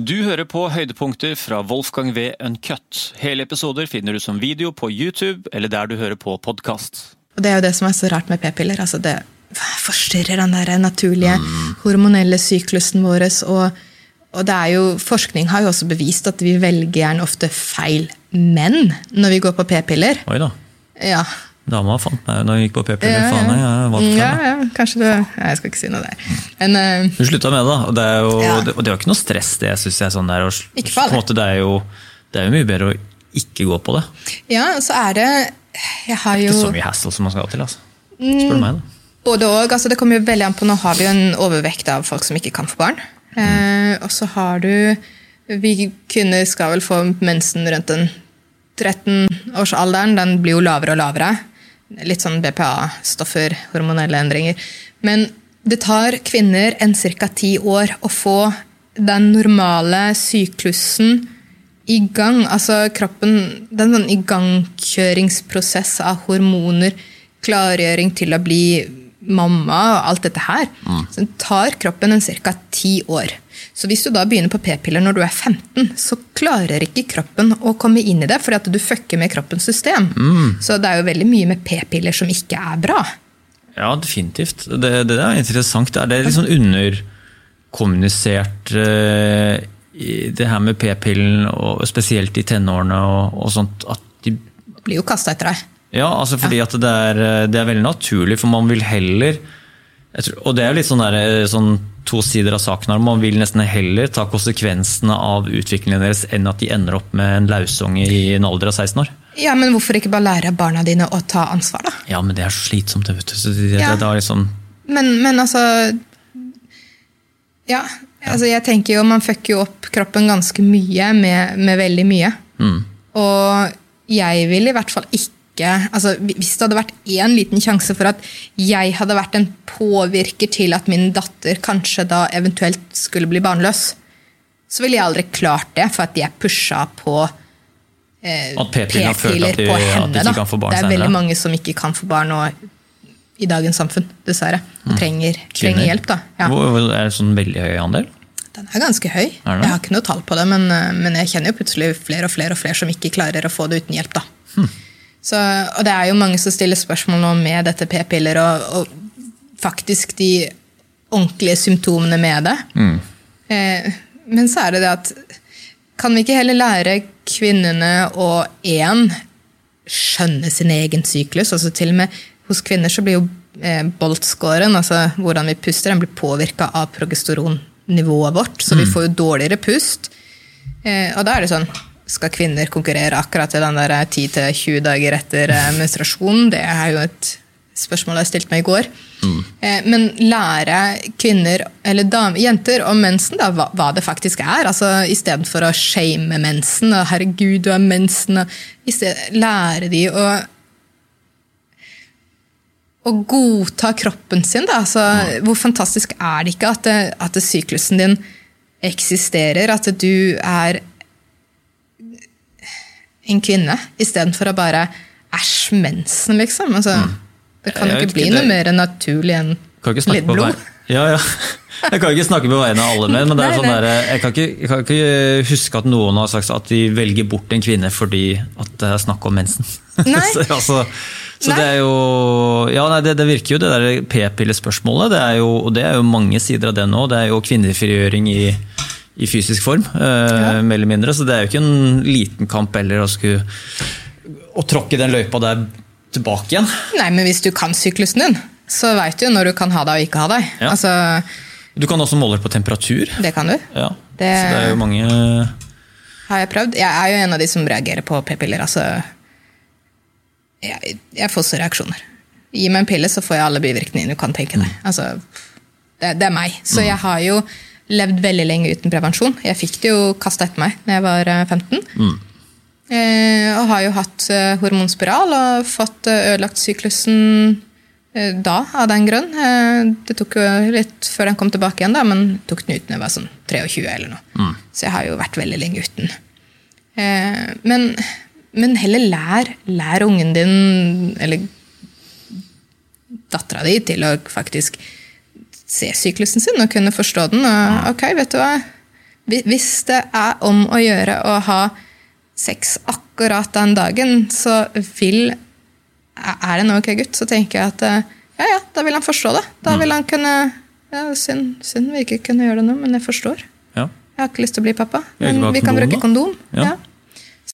Du hører på høydepunkter fra Wolfgang V. Uncut. Hele episoder finner du som video på YouTube eller der du hører på podkast. Det er jo det som er så rart med p-piller. altså Det forstyrrer den der naturlige hormonelle syklusen vår. Og, og det er jo, forskning har jo også bevist at vi velger gjerne ofte feil menn når vi går på p-piller. Oi da. Ja, Dama fant meg når hun gikk på p-piller. Ja, ja. Faen, jeg er ja, ja, kanskje du Nei, Jeg skal ikke si noe der. Men uh, Hun slutta med det, da. Og det er jo, Ja. det, og det er ikke noe stress, det. synes jeg sånn der, og, Ikke farlig. måte, det, er jo, det er jo mye bedre å ikke gå på det. ja, så er det Jeg har jo Ikke så mye hassle som man skal ha til. altså. Spør du meg, da. Både og. Altså det kommer jo veldig an på, Nå har vi jo en overvekt av folk som ikke kan få barn. Eh, og så har du Vi kvinner skal vel få mensen rundt den 13-årsalderen. Den blir jo lavere og lavere. Litt sånn BPA-stoffer, hormonelle endringer. Men det tar kvinner en ca. ti år å få den normale syklusen i gang. Altså kroppen Det er sånn igangkjøringsprosess av hormoner, klargjøring til å bli mamma og alt dette her. Så tar kroppen en ca. ti år. Så hvis du da begynner på p-piller når du er 15, så klarer ikke kroppen å komme inn i det, fordi at du fucker med kroppens system. Så det er jo veldig mye med p-piller som ikke er bra. Ja, definitivt. Det, det er interessant. Det er det litt sånn underkommunisert eh, det her med p-pillen, og spesielt i tenårene og, og sånt, at de Blir jo kasta etter deg. Ja, altså fordi at det er, det er veldig naturlig, for man vil heller tror, Og det er jo litt sånn, der, sånn to sider av saken her. Man vil nesten heller ta konsekvensene av utviklingen deres enn at de ender opp med en lausunge i en alder av 16 år. Ja, men hvorfor ikke bare lære barna dine å ta ansvar, da? Ja, men det er så slitsomt, det, vet du. Så det, det, Ja. liksom, Men, men altså Ja, altså jeg tenker jo man fucker jo opp kroppen ganske mye med, med veldig mye. Og jeg vil i hvert fall ikke altså Hvis det hadde vært én liten sjanse for at jeg hadde vært en påvirker til at min datter kanskje da eventuelt skulle bli barnløs, så ville jeg aldri klart det, for at jeg pusha på eh, p-piller de- på at de henne. ikke da. kan få barn det er veldig mange som ikke kan få barn og i dagens samfunn, dessverre. Og trenger, Mm. trenger hjelp, da. Ja. Er det sånn veldig høy andel? Den er ganske høy. Er? Jeg har ikke noe tall på det, men, eh, men jeg kjenner jo plutselig flere og flere og flere som ikke klarer å få det uten hjelp. da. Hm. Så, og det er jo mange som stiller spørsmål nå med dette p-piller og, og faktisk de ordentlige symptomene med det. Mm. Eh, men så er det det at kan vi ikke heller lære kvinnene å én skjønne sin egen syklus? altså til og med Hos kvinner så blir jo eh, boltscoren, altså hvordan vi puster, den blir påvirka av progesteronnivået vårt, så vi får jo dårligere pust. Eh, og da er det sånn Skal kvinner konkurrere akkurat til den der 10-20 dager etter eh, menstruasjon? Det er jo et spørsmål jeg stilte meg i går. Mm. men lære kvinner, eller dame, jenter, om mensen, da, hva, hva det faktisk er. altså Istedenfor å shame mensen og 'herregud, du har mensen'. Og, i stedet, lære de å å godta kroppen sin. Da. Altså, Hvor fantastisk er det ikke at, det, at det syklusen din eksisterer? At du er en kvinne, istedenfor å bare Æsj, mensen, liksom. Altså, Det kan jo ikke bli ikke, noe mer naturlig enn litt blod. Ja, ja. Jeg kan ikke snakke på vegne av alle menn, men det er sånn der, jeg, kan ikke, jeg kan ikke huske at noen har sagt at de velger bort en kvinne fordi at det er snakk om mensen. Så altså, så det er jo Ja, nei, det, det virker jo, det der p-pillespørsmålet. Det er jo, og det er jo mange sider av det nå. Det er jo kvinnefrigjøring i, i fysisk form, ja. mer eller mindre. Så det er jo ikke en liten kamp heller å skulle å tråkke den løypa der tilbake igjen. Nei, men hvis du kan syklusen din, så veit du når du kan ha deg og ikke ha deg. Ja. Altså, Du kan også måle på temperatur. det kan du. Ja, Det- Så det er jo mange Har jeg prøvd. Jeg er jo en av de som reagerer på p-piller. Altså, jeg, jeg får så reaksjoner. Gi meg en pille, så får jeg alle bivirkningene du kan tenke deg. Altså, det, det er meg. Så jeg har jo levd veldig lenge uten prevensjon. Jeg fikk det jo kasta etter meg da jeg var eh, 15. Eh, og har jo hatt eh, hormonspiral og fått eh, ødelagt syklusen eh, da, av den grunn. Eh, det tok jo litt før den kom tilbake igjen, da, men tok den ut når jeg var sånn 23 eller noe. Så jeg har jo vært veldig lenge uten. Eh, men, men heller lær, lær ungen din, eller dattera di, til å faktisk se syklusen sin og kunne forstå den. Og, ok, vet du hva? Hvis det er om å gjøre å ha sex akkurat den dagen, så vil Er det en ok gutt, så tenker jeg at eh, ja, ja, da vil han forstå det. Da vil han kunne ja, Synd synd vi ikke kunne gjøre det nå, men jeg forstår. Ja. Jeg har ikke lyst til å bli pappa, men vi kan bruke kondom. Ja. Ja.